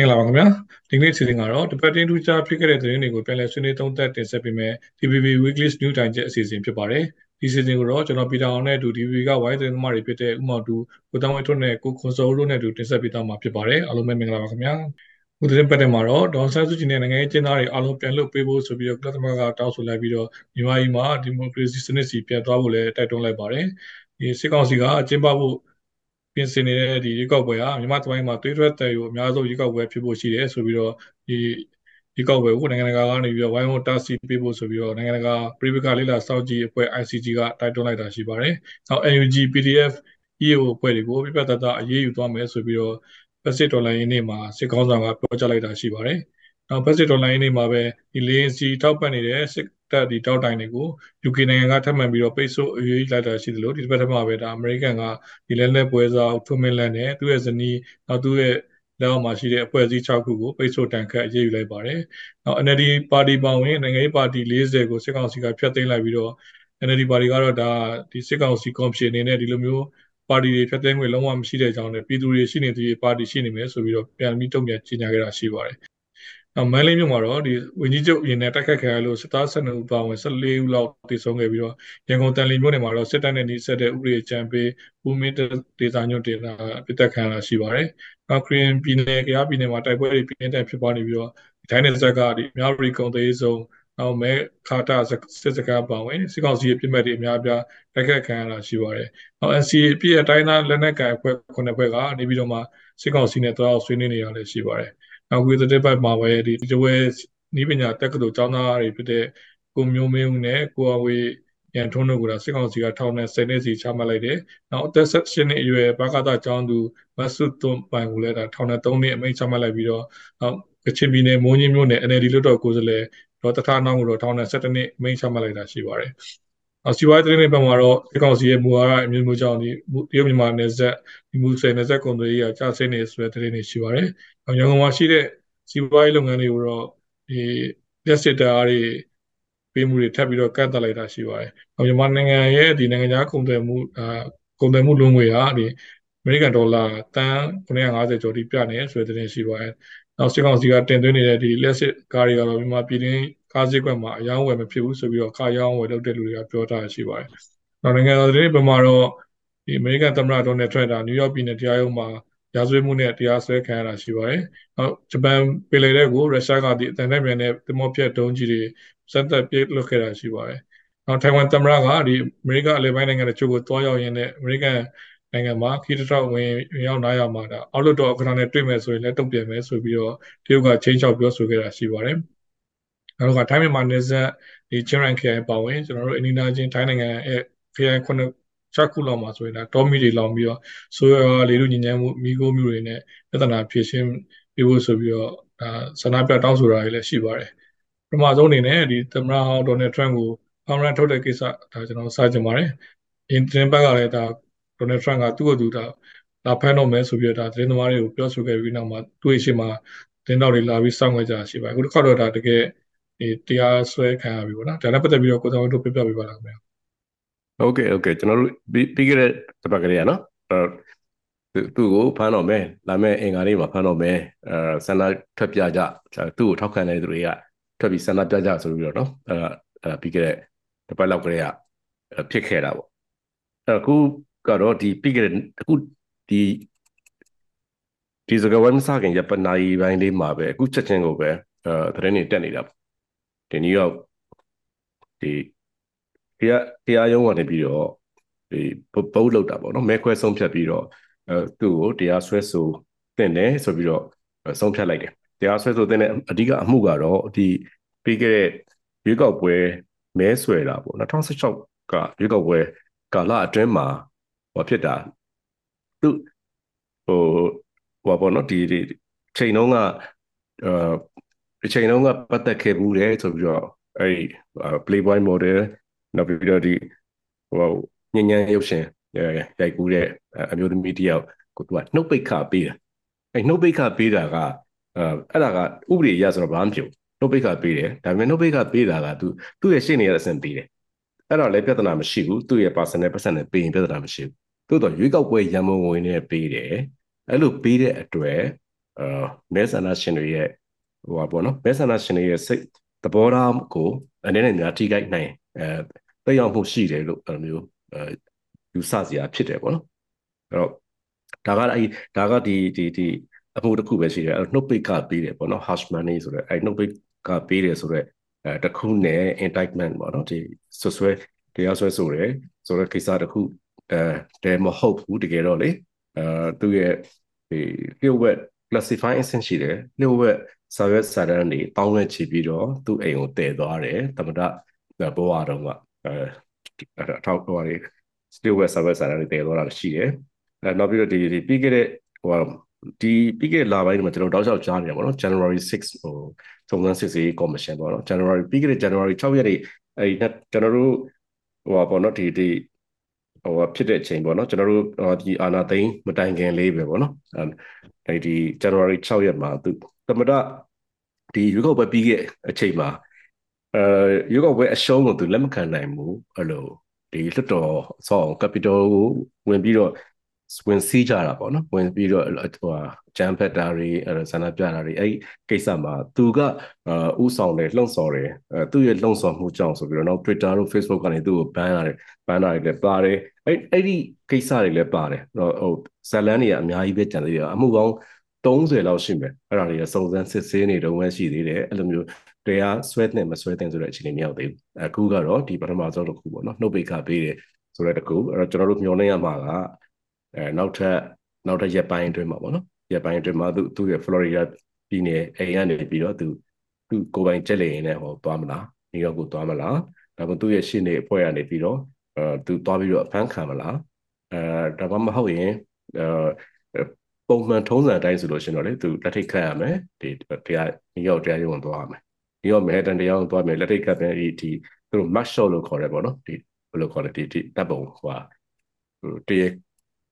င်္ဂလာပါခင်ဗျာဒီနေ့စီစဉ်ကတော့ debating ထူးခြားဖြစ်ခဲ့တဲ့သတင်းတွေကိုပြန်လည်ဆွေးနွေးသုံးသပ်တင်ဆက်ပေးမယ် TVB Weekly News Time ချက်အစီအစဉ်ဖြစ်ပါတယ်ဒီစီစဉ်ကိုတော့ကျွန်တော်ပီတာအောင်နဲ့အတူ TVB ကဝိုင်းသတင်းသမားတွေဖြစ်တဲ့ဥမောင်တူကိုတောင်းဝဲထွန်းနဲ့ကိုခွန်စောတို့နဲ့အတူတင်ဆက်ပေးသွားမှာဖြစ်ပါတယ်အားလုံးပဲမင်္ဂလာပါခင်ဗျာဥဒရင်ပတ်တဲ့မှာတော့ဒေါန်ဆန်းစုကြည်နဲ့နိုင်ငံရေးကျင်းသားတွေအားလုံးပြန်လွတ်ပေးဖို့ဆိုပြီးတော့ကလပ်သမားကတောင်းဆိုလိုက်ပြီးတော့မြန်မာပြည်မှာဒီမိုကရေစီစနစ်စီပြန်သွားဖို့လည်းတိုက်တွန်းလိုက်ပါတယ်ဒီစစ်ကောင်စီကအကျင်းပဖို့ ပြင်ဆင်နေတဲ့ဒီရွေးကောက်ပွဲဟာမြန်မာသမိုင်းမှာသွေးထွက်တယ်ကိုအများဆုံးရွေးကောက်ပွဲဖြစ်ဖို့ရှိတယ်ဆိုပြီးတော့ဒီရွေးကောက်ပွဲကိုနိုင်ငံတကာကနေပြီးတော့ဝိုင်းဝန်းတားဆီးပေးဖို့ဆိုပြီးတော့နိုင်ငံတကာပြည်ပကလေးလာစောင့်ကြည့်အဖွဲ့ ICG ကတိုက်တွန်းလိုက်တာရှိပါတယ်။နောက် NUG PDF EAO အဖွဲ့တွေကိုပြပြတတ်အရေးယူသွားမယ်ဆိုပြီးတော့ Pacific Dollar ရင်းနေ့မှာစစ်ကောင်းဆောင်ကပြောကြားလိုက်တာရှိပါတယ်။ နောက် Pacific Dollar ရင်းနေ့မှာပဲဒီလေစီထောက်ပံ့နေတဲ့စစ်တပ်ဒီတောက်တိုင်တွေကို UK နိုင်ငံကထပ်မံပြီးတော့ပိတ်ဆို့အရေးလိုက်တာရှိသလိုဒီတစ်ပတ်ထက်မှပဲဒါအမေရိကန်ကဒီလက်လက်ပွဲစားထွန်းမင်းလန်နဲ့သူ့ရဲ့ဇနီးနောက်သူ့ရဲ့လက်အောက်မှာရှိတဲ့အဖွဲ့အစည်း6ခုကိုပိတ်ဆို့တန်ခတ်အရေးယူလိုက်ပါတယ်။နောက် NLD ပါတီပေါဝင်နိုင်ငံရေးပါတီ40ကိုစစ်ကောင်စီကဖျက်သိမ်းလိုက်ပြီးတော့ NLD ပါတီကတော့ဒါဒီစစ်ကောင်စီကော်မရှင်အနေနဲ့ဒီလိုမျိုးပါတီတွေဖျက်သိမ်းခွင့်လုံးဝမရှိတဲ့အကြောင်းနဲ့ပြည်သူတွေရှိနေသူတွေပါတီရှိနေမယ်ဆိုပြီးတော့ပြန်ပြီးတုံ့ပြန်ကြေညာခဲ့တာရှိပါတယ် မန်လေးမြို့မှာတော့ဒီဝင်းကြီးချုပ်ရင်နဲ့တိုက်ခတ်ခံရလို့စစ်သား12ဦးပါဝင်14ဦးလောက်တည်ဆုံးခဲ့ပြီးတော့ရန်ကုန်တန်လီမြို့နယ်မှာတော့စစ်တပ်နဲ့နှိစက်တဲ့ဥပဒေချမ်းပေးဦးမင်းဒေသညွှန်တင်တာပြစ်တက်ခံရတာရှိပါတယ်။နောက်ခရင်ပြည်နယ်ကြားပြည်နယ်မှာတိုက်ပွဲတွေပြင်းထန်ဖြစ်ပွားနေပြီးတော့ဒိုင်းနယ်ဇက်ကဒီမြောက်ရီကုံသေးဆုံးနောက်မဲခါတာစစ်စကားပါဝင်စစ်ကောင်စီရဲ့ပြစ်မှတ်တွေအများပြားတိုက်ခတ်ခံရတာရှိပါတယ်။နောက် NCA ပြည့်အတိုင်းသားလက်နက်ကိုင်အဖွဲ့ခုနှစ်ဖွဲ့ကနေပြီးတော့မှစစ်ကောင်စီနဲ့တွားအောင်ဆွေးနွေးနေရလည်းရှိပါတယ်။ နောက်ဝေသတဲ့ဘက်မှာပဲဒီတဝဲနီးပညာတက္ကသိုလ်ကျောင်းသားတွေဖြစ်တဲ့ကိုမျိုးမင်းဦးနဲ့ကိုအဝေးရန်ထုံးတို့ကစစ်ကောင်စီကထောင်နဲ့10နှစ်စီချမှတ်လိုက်တယ်။နောက်အသက်16နှစ်အရွယ်ဘာကာတာကျောင်းသူမဆုသွန်ပိုင်ကိုလည်းဒါထောင်နဲ့3နှစ်အမိန့်ချမှတ်လိုက်ပြီးတော့နောက်ကချင်ပြည်နယ်မိုးညင်းမြို့နယ် NLD လွှတ်တော်ကိုယ်စားလှယ်ဒေါ်တထာနောင်းကိုတော့ထောင်နဲ့17နှစ်အမိန့်ချမှတ်လိုက်တာရှိပါတယ်။အစီဝိုင်းသတင်းတွေဘက်မှာတော့ဒီကောင်စီရဲ့မူဝါဒအမျိုးမျိုးကြောင့်ဒီတရုတ်မြန်မာနယ်စပ်ဒီမူဆယ်နယ်စပ်ကုန်သွယ်ရေးကကြာဆင်းနေဆိုတဲ့သတင်းတွေရှိပါတယ်။ရန်ကုန်မှာရှိတဲ့စီးပွားရေးလုပ်ငန်းတွေကိုတော့ဒီလက်စစ်တားတွေပေးမှုတွေထပ်ပြီးတော့ကန့်သတ်လိုက်တာရှိပါတယ်။မြန်မာနိုင်ငံရဲ့ဒီနိုင်ငံခြားကုန်သွယ်မှုအာကုန်သွယ်မှုလုံးငွေဟာဒီအမေရိကန်ဒေါ်လာတန်950ကျော်တိပြနေဆိုတဲ့သတင်းရှိပါတယ်။နောက်စစ်ကောင်စီကတင်သွင်းနေတဲ့ဒီလက်စစ်ကားတွေကတော့မြန်မာပြည်တွင်းကားစည်းကွက်မှာအယောင်းဝယ်မဖြစ်ဘူးဆိုပြီးတော့ကားရောင်းဝယ်လုပ်တဲ့လူတွေကပြောထားရှိပါတယ်။နောက်နိုင်ငံတော်သတင်းပမာတော့ဒီအမေရိကန်သမ္မတဒေါ်နယ်ထရန့်ကနယူးယောက်ပြည်နယ်တရားရုံးမှာ ရာဇဝတ်မှုနဲ့တရားစွဲခံရတာရှိပါတယ်။နောက်ဂျပန်ပင်လယ်ထဲကိုရုရှားကဒီအတန်နဲ့မြန်တဲ့သမောဖြတ်ဒုံးကြီးတွေစက်သက်ပြေးလွတ်ခဲ့တာရှိပါတယ်။နောက်ထိုင်ဝမ်သမ္မတကဒီအမေရိကအလဲပိုင်းနိုင်ငံတချို့ကိုတွားရောက်ရင်းနဲ့အမေရိကန်နိုင်ငံမှာခီးတထောက်ဝင်ရောက်လာရမှာဒါအောက်လွတ်တော်အခဏနဲ့တွေ့မယ်ဆိုရင်လည်းတုံ့ပြန်မယ်ဆိုပြီးတော့တရုတ်ကချင်းချောက်ပြောဆိုခဲ့တာရှိပါတယ်။နောက်ကထိုင်းမြန်မာနယ်စပ်ဒီချင်းရိုင်ခရိုင်ပါဝင်ကျွန်တော်တို့အင်ဒီနာချင်းထိုင်းနိုင်ငံရဲ့ခရိုင်ခုနှစ် 6ခုလောက်မှာဆိုရင်ဒါတောမီတွေလောင်ပြီးတော့ဆိုရလေလူညဉ့်ညမ်းမှုမိခိုးမျိုးတွေနဲ့ပြဿနာဖြေရှင်းပြဖို့ဆိုပြီးတော့ဒါဆန္ဒပြတောင်းဆိုတာတွေလည်းရှိပါတယ်ပထမဆုံးအနေနဲ့ဒီသမ္မတဟောင်းဒေါ်နယ်ထရန့်ကိုဖောင်ရန်ထုတ်တဲ့ကိစ္စဒါကျွန်တော်စကြင်ပါတယ်အင်တင်ဘက်ကလည်းဒါဒေါ်နယ်ထရန့်ကသူ့ကိုယ်သူဒါလာဖမ်းတော့မယ်ဆိုပြီးတော့ဒါသတင်းသမားတွေကိုပြောဆိုခဲ့ပြီးနောက်မှာသူ့ရဲ့ရှေ့မှာတင်းတော်တွေလာပြီးစောင့်ခဲ့ကြရှိပါတယ်အခုတစ်ခါတော့ဒါတကယ်ဒီတရားစွဲခံရပြီပေါ့နော်ဒါနဲ့ပတ်သက်ပြီးတော့ကိုတော်တို့ပြပြပေးပါလားခင်ဗျာ ဟုတ်ကဲ့ဟုတ်ကဲ့ကျွန်တော်တို့ပြီးခဲ့တဲ့တစ်ပတ်ကလေးကနော်သူသူ့ကိုဖမ်းတော့မယ်လာမယ့်အင်္ဂါနေ့မှာဖမ်းတော့မယ်အဲဆန္ဒထွက်ပြကြသူ့ကိုထောက်ခံတဲ့သူတွေကထွက်ပြီးဆန္ဒပြကြဆိုပြီးတော့နော်အဲအဲပြီးခဲ့တဲ့တစ်ပတ်လောက်ကလေးကဖြစ်ခဲ့တာပေါ့အခုကတော့ဒီပြီးခဲ့တဲ့အခုဒီဒီစကားဝိုင်းမစခင်ရပနာရီပိုင်းလေးမှာပဲအခုချက်ချင်းကိုပဲအဲသတင်းတွေတက်နေတာပေါ့ဒီနယူးယောက်ဒီ တရားတရားရုံးကနေပြီးတော့ဒီပုတ်လောက်တာပေါ့နော်မဲခွဲဆုံးဖြတ်ပြီးတော့အဲသူ့ကိုတရားစွဲဆိုတင်တယ်ဆိုပြီးတော့ဆုံးဖြတ်လိုက်တယ်တရားစွဲဆိုတင်တဲ့အဓိကအမှုကတော့ဒီပြီးခဲ့တဲ့ရွေးကောက်ပွဲမဲဆွဲတာပေါ့2016ကရွေးကောက်ပွဲကာလအတွင်းမှာဟောဖြစ်တာသူဟိုဟောပေါ့နော်ဒီချိန်တုန်းကအဲချိန်တုန်းကပတ်သက်ခဲ့ဘူးတယ်ဆိုပြီးတော့အဲ့ဒီ Playboy model နောက်ပြီးတော့ဒီဟိုညဉ့်ညမ်းရုပ်ရှင်ရိုက်ကူးတဲ့အမျိုးသမီးတယောက်ကိုသူကနှုတ်ပိတ်ခပေးတာအဲနှုတ်ပိတ်ခပေးတာကအဲအဲ့ဒါကဥပဒေအရဆိုတော့ဘာမှမဖြစ်ဘူးနှုတ်ပိတ်ခပေးတယ်ဒါပေမဲ့နှုတ်ပိတ်ခပေးတာကသူသူ့ရဲ့ရှေ့နေရတဲ့အဆင့်ပေးတယ်အဲ့တော့လည်းပြဿနာမရှိဘူးသူ့ရဲ့ personal person နဲ့ပေးရင်ပြဿနာမရှိဘူးသို့တော့ရွေးကောက်ပွဲရန်မုံဝင်နဲ့ပေးတယ်အဲ့လိုပေးတဲ့အတွက်အာမဲဆန္ဒရှင်တွေရဲ့ဟိုပါပေါ့နော်မဲဆန္ဒရှင်တွေရဲ့စိတ်သဘောထားကိုအနေနဲ့များထိခိုက်နိုင်အဲ တက်ရောက်မှုရှိတယ်လို့အဲမျိုးအဲယူဆစရာဖြစ်တယ်ပေါ့နော်အဲ့တော့ဒါကအဲ့ဒါကဒီဒီဒီအမှုတစ်ခုပဲရှိတယ်အဲ့နှုတ်ပိတ်ကပေးတယ်ပေါ့နော် hash money ဆိုတဲ့အဲ့နှုတ်ပိတ်ကပေးတယ်ဆိုတော့အဲတခုနဲ့ indictment ပေါ့နော်ဒီဆွဆွဲတရားစွဲဆိုတယ်ဆိုတော့ကိစ္စတစ်ခုအဲတဲမဟုတ်ဘူးတကယ်တော့လေအဲသူ့ရဲ့ဒီလျှို့ဝှက် classify အဆင့်ရှိတယ်လျှို့ဝှက်စာရွက်စာတမ်းတွေတောင်းဝဲချပြီးတော့သူ့အိမ်ကိုတည်သွားတယ်တမဒဘောရတော့က အဲအထောက်တော်တွေလျှို့ဝှက်စာရွက်စာတမ်းတွေတည်သွားတာရှိတယ်အဲနောက်ပြီးတော့ဒီပြီးခဲ့တဲ့ဟိုဒီပြီးခဲ့လာပိုင်းမှာကျွန်တော်တောက်လျှောက်ကြားနေရပါတော့ January 6ဟိုစုံစမ်းစစ်ဆေး commission ပေါ့နော် January ပြီးခဲ့တဲ့ January 6ရက်နေ့အဲဒီကျွန်တော်တို့ဟိုပါပေါ့နော်ဒီဒီဟိုဖြစ်တဲ့အချိန်ပေါ့နော်ကျွန်တော်တို့ဒီအာနာသိန်းမတိုင်ခင်လေးပဲပေါ့နော်အဲဒီ January 6ရက်မှာသူသမဒဒီရွေးကောက်ပွဲပြီးခဲ့အချိန်မှာ အဲရွေးကောက်ပွဲအရှုံးကိုသူလက်မခံနိုင်ဘူးအဲ့လိုဒီလွတ်တော်ဆောင်း capital ကိုဝင်ပြီးတော့ဝင်စီးကြတာပေါ့နော်ဝင်ပြီးတော့ဟိုဂျမ်ဖက်တာတွေအဲဆန္ဒပြတာတွေအဲ့ကိစ္စမှာသူကဥဆောင်တယ်လှုံ့ဆော်တယ်အဲသူ့ရဲ့လှုံ့ဆော်မှုကြောင့်ဆိုပြီးတော့နောက် Twitter တို့ Facebook ကနေသူ့ကို ban ရတယ် ban တာတွေလည်းပါတယ်အဲ့အဲ့ဒီကိစ္စတွေလည်းပါတယ်ဟိုဇလန်းတွေကအများကြီးပဲကြံသေးတယ်အမှုပေါင်း30လောက်ရှိမယ်အဲ့ဒါတွေကစုံစမ်းစစ်ဆေးနေတုန်းပဲရှိသေးတယ်အဲ့လိုမျိုး တရားဆွဲတဲ့မဆွဲတဲ့ဆိုတဲ့အခြေအနေမရောက်သေးဘူးအခုကတော့ဒီပထမဆုံးတစ်ခုပေါ့နော်နှုတ်ပိတ်ခပေးတယ်ဆိုတဲ့တစ်ခုအဲ့တော့ကျွန်တော်တို့မျှော်လင့်ရမှာကအဲနောက်ထပ်နောက်ထပ်ရက်ပိုင်းအတွင်းမှာပေါ့နော်ရက်ပိုင်းအတွင်းမှာသူသူ့ရဲ့ Florida ပြည်နယ်အိမ်ကနေပြီးတော့သူသူကိုယ်ပိုင်ကြက်လေရင်နဲ့ဟောသွားမလားနယူးယောက်ကိုသွားမလားဒါပေမဲ့သူ့ရဲ့ရှင်းနေအဖွဲ့ကနေပြီးတော့အဲသူသွားပြီးတော့အဖမ်းခံမလားအဲဒါမှမဟုတ်ရင်အဲပုံမှန်ထုံးစံအတိုင်းဆိုလို့ရှင်တော့လေသူလက်ထိတ်ခတ်ရမယ်ဒီတရားနယူးယောက်တရားရုံးသွားရမယ် နယူးယောက်မဲတန်တရားရုံးသွားမယ်လက်ထိတ်ခတ်ပြန်ဒီဒီသူတို့ match shot လို့ခေါ်တယ်ပေါ့နော်ဒီဘယ်လိုခေါ်လဲဒီဒီတပ်ပုံဟိုဟိုတရ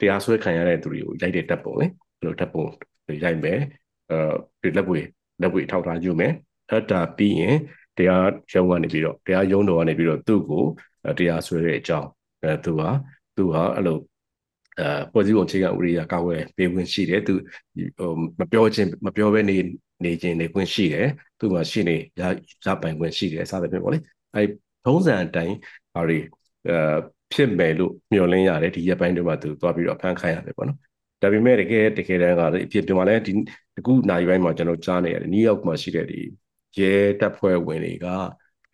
တရားစွဲခံရတဲ့သူတွေကိုရိုက်တဲ့တပ်ပုံလေဘယ်လိုတပ်ပုံရိုက်မယ်အဲဒီလက်ပွေလက်ပွေထောက်ထားယူမယ်အဲ့ဒါပြီးရင်တရားရုံးကနေပြီးတော့တရားရုံးတော်ကနေပြီးတော့သူ့ကိုတရားစွဲတဲ့အကြောင်းအဲသူဟာသူဟာအဲ့လိုအဲဖွဲ့စည်းပုံအခြေခံဥပဒေကကာကွယ်ပေးခွင့်ရှိတယ်သူဟိုမပြောချင်းမပြောဘဲနေ နေချင်းနေခွင့်ရှိတယ်သူ့မှာရှိနေရရပိုင်ခွင့်ရှိတယ်စသဖြင့်ပေါ့လေအဲထုံးစံအတိုင်းဟာတွေအဲဖြစ်မယ်လို့မျှော်လင့်ရတယ်ဒီရက်ပိုင်းတွေမှာသူသွားပြီးတော့ဖန်ခိုင်းရတယ်ပေါ့နော်ဒါပေမဲ့တကယ်တကယ်တမ်းကလည်းအဖြစ်ဒီမှာလည်းဒီအခုနိုင်ပိုင်းမှာကျွန်တော်ကြားနေရတယ်နယူးယောက်မှာရှိတဲ့ဒီရဲတပ်ဖွဲ့ဝင်တွေက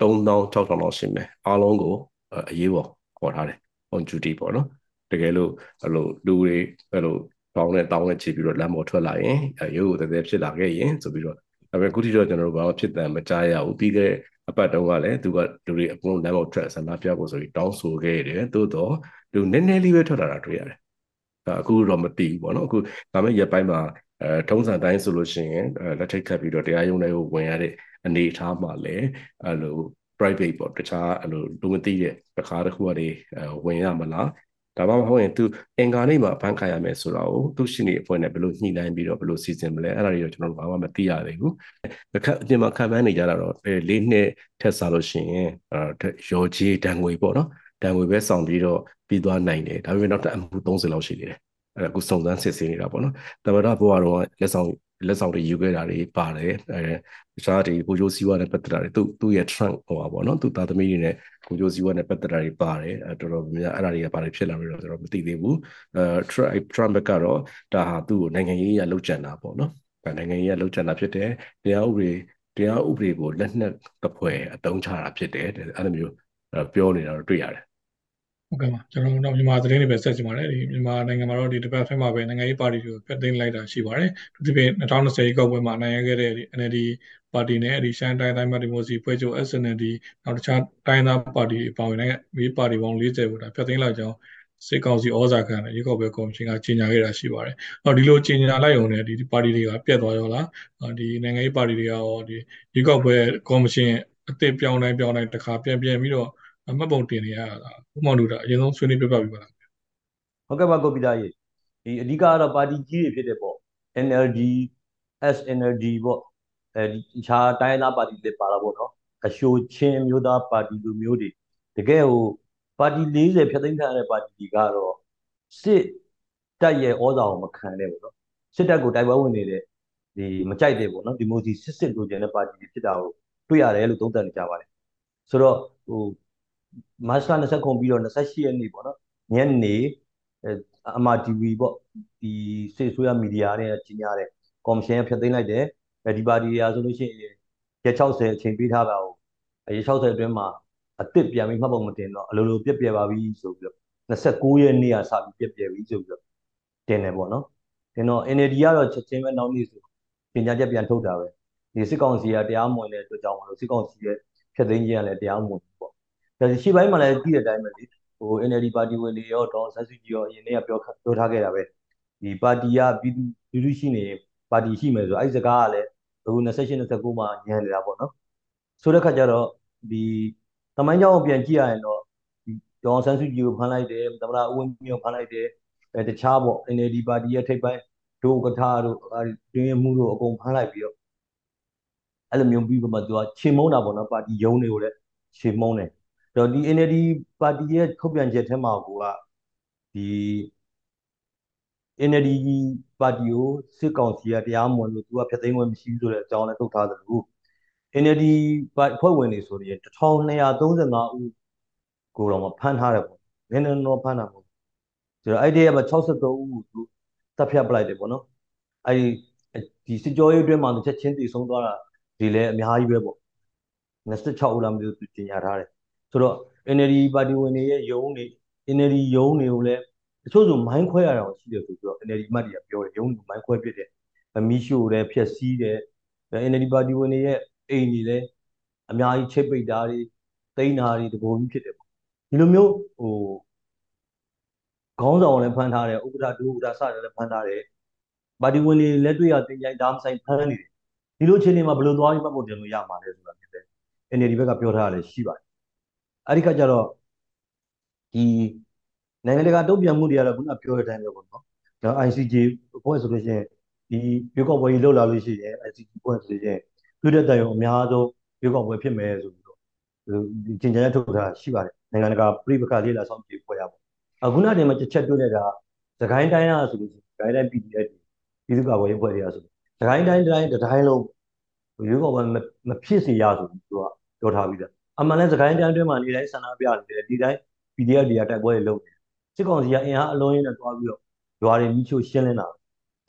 3000 6000လောက်ရှိမယ်အားလုံးကိုအရေးပေါ်ခေါ်ထားတယ် on duty ပေါ့နော်တကယ်လို့အဲ့လိုလူတွေအဲ့လို တောင်းနဲ့တောင်းနဲ့ချပြီးတော့လမ်းပေါ်ထွက်လာရင်ရုပ်ကိုတည်းဖြစ်လာခဲ့ရင်ဆိုပြီးတော့ဒါပေမဲ့အခုထိတော့ကျွန်တော်တို့ဘာမှဖြစ်တယ်မကြားရဘူးပြီးခဲ့အပတ်တုန်းကလည်းသူကလူတွေအကုန်လုံးလမ်းပေါ်ထွက်ဆန္ဒပြဖို့ဆိုပြီးတောင်းဆိုခဲ့တယ်သို့တော့လူနည်းနည်းလေးပဲထွက်လာတာတွေ့ရတယ်အခုတော့မသိဘူးပေါ့နော်အခုဒါမဲ့ရက်ပိုင်းမှာအဲထုံးစံတိုင်းဆိုလို့ရှိရင်လက်ထိတ်ခတ်ပြီးတော့တရားရုံးတွေကိုဝင်ရတဲ့အနေအထားမှာလည်းအဲ့လို private ပေါ့တခြားအဲ့လိုလူမသိတဲ့တစ်ခါတစ်ခုကနေဝင်ရမလား ဒါမှမဟုတ်ရင်သူအင်္ဂါနေ့မှာဘန်းခိုင်ရမယ်ဆိုတာကိုသူရှိနေအဖွဲ့နဲ့ဘယ်လိုညှိနှိုင်းပြီးတော့ဘယ်လိုစီစဉ်မလဲအဲ့ဒါတွေတော့ကျွန်တော်တို့ဘာမှမသိရသေးဘူးအခက်အပြင်မှာခံပန်းနေကြတာတော့လေးနှစ်ထက်စားလို့ရှိရင်အဲရော်ကြီးတန်ငွေပေါ့နော်တန်ငွေပဲဆောင်ပြီးတော့ပြီးသွားနိုင်တယ်ဒါပေမဲ့နောက်ထပ်အမှု30လောက်ရှိသေးတယ်အဲ့ဒါအခုစုံစမ်းစစ်ဆေးနေတာပေါ့နော်တမရဘွားတော့လက်ဆောင်လက်ဆောင်တွေယူခဲ့တာတွေပါတယ်အဲ တခြားဒီကိုဂျိုးစီဝါနဲ့ပတ်သက်တာတွေသူသူ့ရဲ့ trunk ဟိုပါပေါ့နော်သူသားသမီးတွေနဲ့ကိုဂျိုးစီဝါနဲ့ပတ်သက်တာတွေပါတယ်အဲတော်တော်များများအဲ့ဒါတွေကဘာတွေဖြစ်လာလဲတော့ကျွန်တော်မသိသေးဘူးအဲ Trump ကတော့ဒါဟာသူ့ကိုနိုင်ငံရေးအရလောက်ကျန်တာပေါ့နော်နိုင်ငံရေးအရလောက်ကျန်တာဖြစ်တယ်တရားဥပဒေတရားဥပဒေကိုလက်နက်တပွဲအတုံးချတာဖြစ်တယ်အဲ့လိုမျိုးပြောနေတာတော့တွေ့ရတယ်ဟုတ်ကဲ့ပါကျွန်တော်တို့မြန်မာသတင်းတွေပဲဆက်ကြည့်ပါတယ်ဒီမြန်မာနိုင်ငံမှာတော့ဒီတစ်ပတ်ဖက်မှာပဲနိုင်ငံရေးပါတီတွေကိုဖက်သိမ်းလိုက်တာရှိပါတယ်သူဒီပြင်2020ကောက်ပွဲမှာနိုင်ရခဲ့တဲ့ NLD ပါတီနဲ့ဒီရှမ်းတိုင်းတိုင်းမှာဒီမိုစီဖွဲ့ချုပ် SNLD နောက်တခြားတိုင်းသားပါတီပါဝင်တဲ့မိပါတီပေါင်း40ကိုဒါဖက်သိမ်းလိုက်ကြောင်းစစ်ကောင်စီဩဇာခံတဲ့ရေကောက်ပွဲကော်မရှင်ကကြီးညာခဲ့တာရှိပါတယ်။အော်ဒီလိုကြီးညာလိုက်ုံနဲ့ဒီပါတီတွေကပြတ်သွားရောလား။ဒီနိုင်ငံရေးပါတီတွေကရောဒီရေကောက်ပွဲကော်မရှင်အသစ်ပြောင်းတိုင်းပြောင်းတိုင်းတစ်ခါပြန်ပြန်ပြီးတော့မှတ်ပုံတင်နေရတာဥမောင်တို့ကအရင်ဆုံးဆွေးနွေးပြပြပြီးပါလားဟုတ်ကဲ့ပါကိုပီတာရေဒီအဓိကကတော့ပါတီကြီးတွေဖြစ်တဲ့ပေါ့ NLD SNLD ပေါ့ အဲဒီခြားတိုင်းသားပါတီတွေပါလာပေါ့နော်အရှိုချင်းမျိုးသားပါတီလိုမျိုးတွေတကယ်ဟိုပါတီ40ဖြတ်သိမ်းခံရတဲ့ပါတီတွေကတော့စစ်တပ်ရဲ့ဩဇာကိုမခံနဲ့ပေါ့နော်စစ်တပ်ကိုတိုက်ပွဲဝင်နေတဲ့ဒီမကြိုက်တယ်ပေါ့နော်ဒီမိုစီစစ်စစ်လိုချင်တဲ့ပါတီတွေဖြစ်တာကိုတွေ့ရတယ်လို့သုံးသပ်နေကြပါတယ်ဆိုတော့ဟိုမတ်လ29ပြီးတော့28ရက်နေ့ပေါ့နော်ညနေအမ TV ပေါ့ဒီစေဆိုရမီဒီယာနဲ့ကြီးညာတယ်ကော်မရှင်ကဖျက်သိမ်းလိုက်တယ် ဒီပါတီရာဆိုလို့ရှိရင်ရက်60အချိန်ပေးထားတာကိုရက်60အတွင်းမှာအစ်စ်ပြန်ပြီးမှတ်ပုံမတင်တော့အလိုလိုပြက်ပြဲပါပြီဆိုပြီးတော့29ရက်နေ့ကစပြီးပြက်ပြဲပြီဆိုပြီးတော့တင်တယ်ပေါ့နော်တင်တော့ NLD ကတော့ချက်ချင်းပဲနောက်နေ့ဆိုပြင်ကြားချက်ပြန်ထုတ်တာပဲဒီစစ်ကောင်စီကတရားမဝင်တဲ့အတွက်ကြောင့်မလို့စစ်ကောင်စီရဲ့ဖျက်သိမ်းခြင်းကလည်းတရားမဝင်ဘူးပေါ့ဒါရှေ့ပိုင်းမှာလည်းကြည့်တဲ့အတိုင်းပဲလေဟို NLD ပါတီဝင်တွေရောဒေါ်ဆန်းစုကြည်ရောအရင်နေ့ကပြောပြောထားခဲ့တာပဲဒီပါတီကပြည်သူလူထုရှိနေပါတီရှိမယ်ဆိုအဲ့ဒီစကားကလည်း အခု28 29မှာညံနေတာပေါ့နော်ဆိုတဲ့ခါကျတော့ဒီသမိုင်းကြောင်းကိုပြန်ကြည့်ရရင်တော့ဒီဒေါ်ဆန်းစုကြည်ကိုဖမ်းလိုက်တယ်သမ္မတဦးဝင်းမြင့်ကိုဖမ်းလိုက်တယ်အဲတခြားပေါ့ NLD ပါတီရဲ့ထိပ်ပိုင်းဒုကထာတို့တွင်းမှုတို့အကုန်ဖမ်းလိုက်ပြီးတော့အဲ့လိုမျိုးပြီးတော့မှသူကခြေမုံတာပေါ့နော်ပါတီယုံတွေကိုလည်းခြေမုံတယ်အဲ့တော့ဒီ NLD ပါတီရဲ့ထုတ်ပြန်ချက်ထဲမှာကိုကဒီ NLD ပါတီကိုစစ်ကောင်စီကတရားမဝင်လို့သူကဖျက်သိမ်းခွင့်မရှိဘူးဆိုတဲ့အကြောင်းလည်းထုတ်ထားသလို NLD ဖွဲ့ဝင်တွေဆိုရင်1235ဦးကိုတော့မဖမ်းထားတယ်ပေါ့နည်းနည်းတော့ဖမ်းတာပေါ့ဆိုတော့အဲ့ဒီကမှ63ဦးကိုသူတပ်ဖြတ်ပလိုက်တယ်ပေါ့နော်အဲ့ဒီဒီစစ်ကြောရေးအတွင်းမှာတစ်ချက်ချင်းတည်ဆုံးသွားတာဒီလည်းအများကြီးပဲပေါ့26ဦးလားမသိဘူးသူတင်ညာထားတယ်ဆိုတော့ NLD ပါတီဝင်တွေရဲ့ယုံနေ NLD ယုံတွေကိုလည်း တချို့ဆိုမိုင်းခွဲရတာရှိတယ်ဆိုပြီးတော့ NLD မှတ်တွေကပြောတယ်ယုံတွေမိုင်းခွဲပြစ်တယ်မီးရှို့တယ်ဖျက်ဆီးတယ် NLD ပါတီဝင်တွေရဲ့အိမ်တွေလည်းအများကြီးချိတ်ပိတ်တာတွေတိန်းတာတွေတပုံကြီးဖြစ်တယ်ပေါ့ဒီလိုမျိုးဟိုခေါင်းဆောင်လည်းဖမ်းထားတယ်ဥက္ကဋ္ဌဒုဥက္ကဋ္ဌစတယ်လည်းဖမ်းထားတယ်ပါတီဝင်တွေလက်တွေ့ရတင်ကြိုင်ဒါမဆိုင်ဖမ်းနေတယ်ဒီလိုအခြေအနေမှာဘယ်လိုသွားပြီးမှတ်ဖို့တင်လို့ရမှာလဲဆိုတာဖြစ်တယ် NLD ဘက်ကပြောထားတာလည်းရှိပါတယ်အဲ့ဒီခါကျတော့ဒီ နိုင်ငံတကာတုံ့ပြန်မှုတွေကတော့ခုနပြောတဲ့အတိုင်းပဲပေါ့နော်ဒါ ICJ အဖွဲ့ဆိုလို့ရှိရင်ဒီရွေးကောက်ပွဲကြီးလှုပ်လာလို့ရှိရင် ICJ အဖွဲ့ဆိုရင်သူတဲ့တိုင်ရောအများဆုံးရွေးကောက်ပွဲဖြစ်မယ်ဆိုပြီးတော့ဒီကျင်ကျန်ထုတ်တာရှိပါတယ်နိုင်ငံတကာပြည်ပခါလေးလာဆောင်ကြည့်ဖွဲ့ရပါအခုနတည်းမှာတစ်ချက်တွေ့နေတာသခိုင်းတိုင်းလားဆိုလို့ရှိရင်သခိုင်းတိုင်း PDF ပြည်သူ့ကာကွယ်ရေးဖွဲ့တွေကဆိုသခိုင်းတိုင်းတိုင်းတိုင်းလုံးရွေးကောက်ပွဲမဖြစ်စေရဆိုပြီးသူကပြောထားပြီးသားအမှန်လဲသခိုင်းတိုင်းတွင်းမှာနေတိုင်းဆန္ဒပြနေတယ်ဒီတိုင်း PDF တွေကတိုက်ပွဲတွေလုပ်နေတယ် စစ်ကောင်စီကအင်အားအလုံးရင်းနဲ့တွားပြီးတော့ရွာတွေမိချိုရှင်းလင်းတာ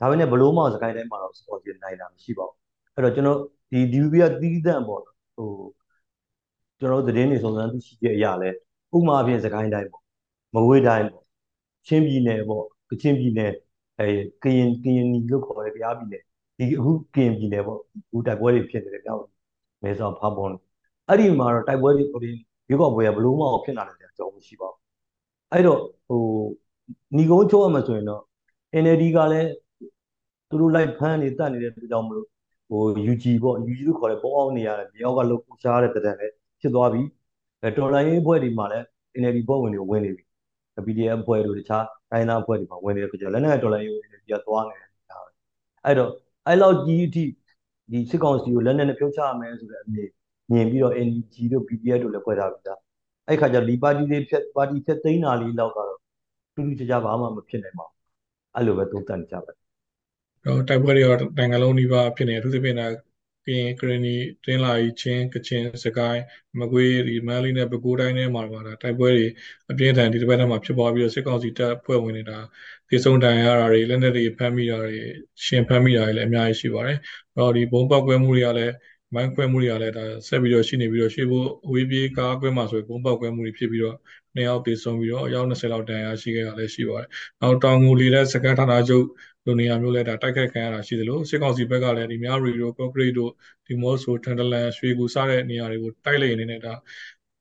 ဒါပေမဲ့ဘလို့မှစကိုင်းတိုင်းမှာတော့စစ်ကောင်စီနိုင်တာမရှိပါဘူးအဲ့တော့ကျွန်တော်ဒီ DVB ကတီးသန့်ပေါ့ဟိုကျွန်တော်တို့သတင်းတွေစုံစမ်းသိရှိချက်အရလဲဥမာအပြင်စကိုင်းတိုင်းပေါ့မဝေးတိုင်းပေါ့ချင်းပြည်နယ်ပေါ့ကချင်ပြည်နယ်အဲကရင်ကရင်လို့ခေါ်တယ်ကြားပြည်နယ်ဒီအခုကရင်ပြည်နယ်ပေါ့အခုတိုက်ပွဲတွေဖြစ်နေတယ်ကြောက်မဲဆောက်ဖားပွန်အဲ့ဒီမှာတော့တိုက်ပွဲတွေဟိုဒီရွေးကောက်ပွဲကဘလို့မှဖြစ်လာတယ်ကြောင်းမရှိပါဘူး အဲ့တော့ဟိုညီကုန်းချိုးရမှာဆိုရင်တော့ NLD ကလည်းသူတို့လိုက်ဖမ်းနေတတ်နေတဲ့အတွက်ကြောင့်မလို့ဟို UG ပေါ့ UG လို့ခေါ်တဲ့ပုံအောင်နေရတယ်မြေအောက်ကလောက်ရှားတဲ့တံတန်လည်းဖြစ်သွားပြီအဲတော်လိုင်းရေးအဖွဲ့တွေမှာလည်း NLD ဘုတ်ဝင်တွေဝင်နေပြီ PDF အဖွဲ့တို့တခြားတိုင်းသားအဖွဲ့တွေမှာဝင်နေတဲ့ကြောင့်လက်နက်တော်လိုင်းရေး NLD ကသွားနေတယ်ဒါပဲအဲ့တော့အဲ့လောက်ကြီးအထိဒီစစ်ကောင်စီကိုလက်နက်နဲ့ဖြုတ်ချရမယ်ဆိုတဲ့အမြင်မြင်ပြီးတော့ NG တို့ PDF တို့လည်းဖွဲ့ထားပြီသား အဲ့ခါကျဒီပါတီတွေဖြတ်ပါတီဖြတ်သိမ်းတာလေးတော့ကတော့တူတူကြကြဘာမှမဖြစ်နိုင်ပါဘူးအဲ့လိုပဲသုံးသပ်ကြပါတယ်တော့တိုက်ပွဲတွေရောနိုင်ငံလုံးနီးပါးဖြစ်နေအထူးသဖြင့်ကရင်ကရနီတင်းလာကြီးချင်းကချင်စကိုင်းမကွေးဒီမန်လီနဲ့ပဲခူးတိုင်းထဲမှာပါတာတိုက်ပွဲတွေအပြင်းထန်ဒီတစ်ပတ်ထဲမှာဖြစ်ပွားပြီးတော့စစ်ကောင်စီတပ်ဖွဲ့ဝင်နေတာဒီစုံတန်ရတာတွေလက်နက်တွေဖမ်းမိတာတွေရှင်ဖမ်းမိတာတွေလည်းအများကြီးရှိပါတယ်။အဲ့တော့ဒီဘုံပောက်ကွဲမှုတွေကလည်း မိုင်းခွဲမှုတွေကလည်းဒါဆက်ပြီးတော့ရှိနေပြီးတော့ရှေ့ဖို့အဝေးပြေးကားကွဲမှာဆိုရင်ဘုံပောက်ကွဲမှုတွေဖြစ်ပြီးတော့နှစ်ယောက်တေဆုံးပြီးတော့အယောက်20လောက်တန်ရာရှိခဲ့တာလည်းရှိပါတယ်။နောက်တောင်ငူလီတဲ့စကန်ဌာနချုပ်လိုနေရာမျိုးလဲဒါတိုက်ခိုက်ခံရတာရှိသလိုစစ်ကောင်စီဘက်ကလည်းဒီများရီတို့ကော့ဂရိတ်တို့ဒီမော့ဆိုထန်တလန်ရွှေကူစတဲ့နေရာတွေကိုတိုက်လိုက်နေနေတာ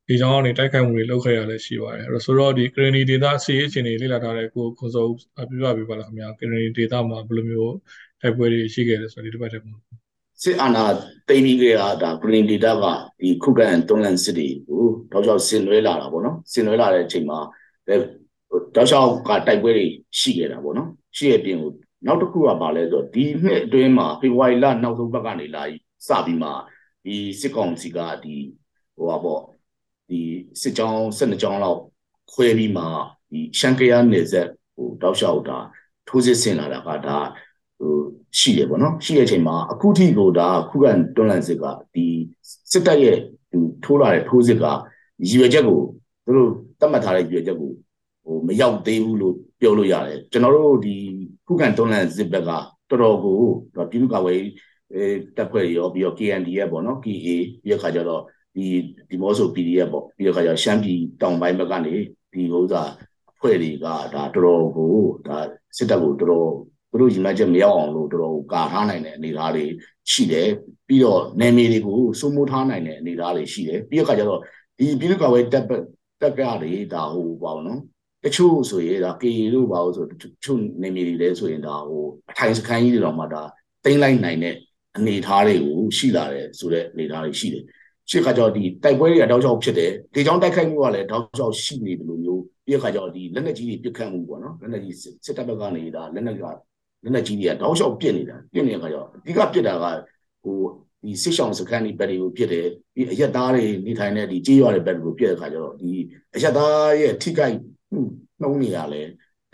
ဒီကြောင်းကနေတိုက်ခိုက်မှုတွေလုပ်ခဲ့ရလဲရှိပါတယ်အဲ့တော့ဆိုတော့ဒီကရနီဒေတာစီရေးအခြေအနေလေ့လာထားတဲ့ကိုခွန်စောပြပြပြပါလားခင်ဗျာကရနီဒေတာမှာဘယ်လိုမျိုးတိုက်ပွဲတွေရှိခဲ့လဲဆိုတော့ဒီတစ်ပတ်တည်းမှာ စစ်အာဏာသိမ်းပြီးကြတာဒါ green data ကဒီခုခံတွန်းလှန်စစ်တွေကိုတောက်လျှောက်ဆင်နွှဲလာတာပေါ့နော်ဆင်နွှဲလာတဲ့အချိန်မှာတောက်လျှောက်ကတိုက်ပွဲတွေရှိခဲ့တာပေါ့နော်ရှိရဲ့ပြင်ကိုနောက်တစ်ခုကပါလဲဆိုတော့ဒီနှစ်အတွင်းမှာဖေဖော်ဝါရီလနောက်ဆုံးဘက်ကနေလာစပြီးမှဒီစစ်ကောင်စီကဒီဟိုပါပေါ့ဒီစစ်ကြောင်း12ကြောင်းလောက်ခွဲပြီးမှဒီရှန်ကယာနယ်ဆက်ဟိုတောက်လျှောက်တာထိုးစစ်ဆင်လာတာကဒါ ဟိုရှိတယ်ပေါ့နော်ရှိတဲ့အချိန်မှာအခုထိကိုဒါခုခံတွန်းလှန်စစ်ကဒီစစ်တပ်ရဲ့ဒီထိုးလာတဲ့ထိုးစစ်ကရည်ရွယ်ချက်ကိုသူတို့သတ်မှတ်ထားတဲ့ရည်ရွယ်ချက်ကိုဟိုမရောက်သေးဘူးလို့ပြောလို့ရတယ်ကျွန်တော်တို့ဒီခုခံတွန်းလှန်စစ်ဘက်ကတော်တော်ကိုပြည်သူ့ကာကွယ်အဲတပ်ဖွဲ့ရောပြီးတော့ KNDF ပေါ့နော် KA ပြီးတော့ခါကျတော့ဒီဒီမောဆို PDF ပေါ့ပြီးတော့ခါကျရှမ်းပြည်တောင်ပိုင်းဘက်ကနေဒီဥစ္စာအဖွဲ့တွေကဒါတော်တော်ကိုဒါစစ်တပ်ကိုတော်တော် သူတို့ရည်မှန်းချက်မရောက်အောင်လို့တော်တော်ကာထားနိုင်တဲ့အနေအထားတွေရှိတယ်ပြီးတော့နယ်မြေတွေကိုစိုးမိုးထားနိုင်တဲ့အနေအထားတွေရှိတယ်ပြီးတော့ခါကျတော့ဒီပြည်သူ့ကာကွယ်တပ်တပ်ကတွေဒါဟိုပေါ့နော်တချို့ဆိုရင်ဒါ KA လို့ပါလို့ဆိုတချို့နေမြေတွေလည်းဆိုရင်ဒါဟိုအထိုင်စခန်းကြီးတွေတော့မှဒါတင်လိုက်နိုင်တဲ့အနေအထားတွေကိုရှိလာတယ်ဆိုတဲ့အနေအထားတွေရှိတယ်ရှေ့ခါကျတော့ဒီတိုက်ပွဲတွေကတောက်ချောက်ဖြစ်တယ်ဒီကြောင့်တိုက်ခိုက်မှုကလည်းတောက်ချောက်ရှိနေတယ်လို့မျိုးပြီးခါကျတော့ဒီလက်နက်ကြီးတွေပစ်ခတ်မှုပေါ့နော်လက်နက်ကြီးစစ်တပ်ဘက်ကနေဒါလက်နက်က လက်နက်ကြီးတွေကတောက်ချောက်ပစ်နေတာပစ်နေတဲ့ခါကျတော့အဓိကပစ်တာကဟိုဒီစစ်ဆောင်စခန်းဒီဘက်တွေကိုဖြစ်တယ်ဒီအရက်သားတွေနေထိုင်တဲ့ဒီကြေးရွာတွေဘက်တွေကိုပြည့်တဲ့ခါကျတော့ဒီအရက်သားရဲ့ထိခိုက်နှုံးနေရလဲ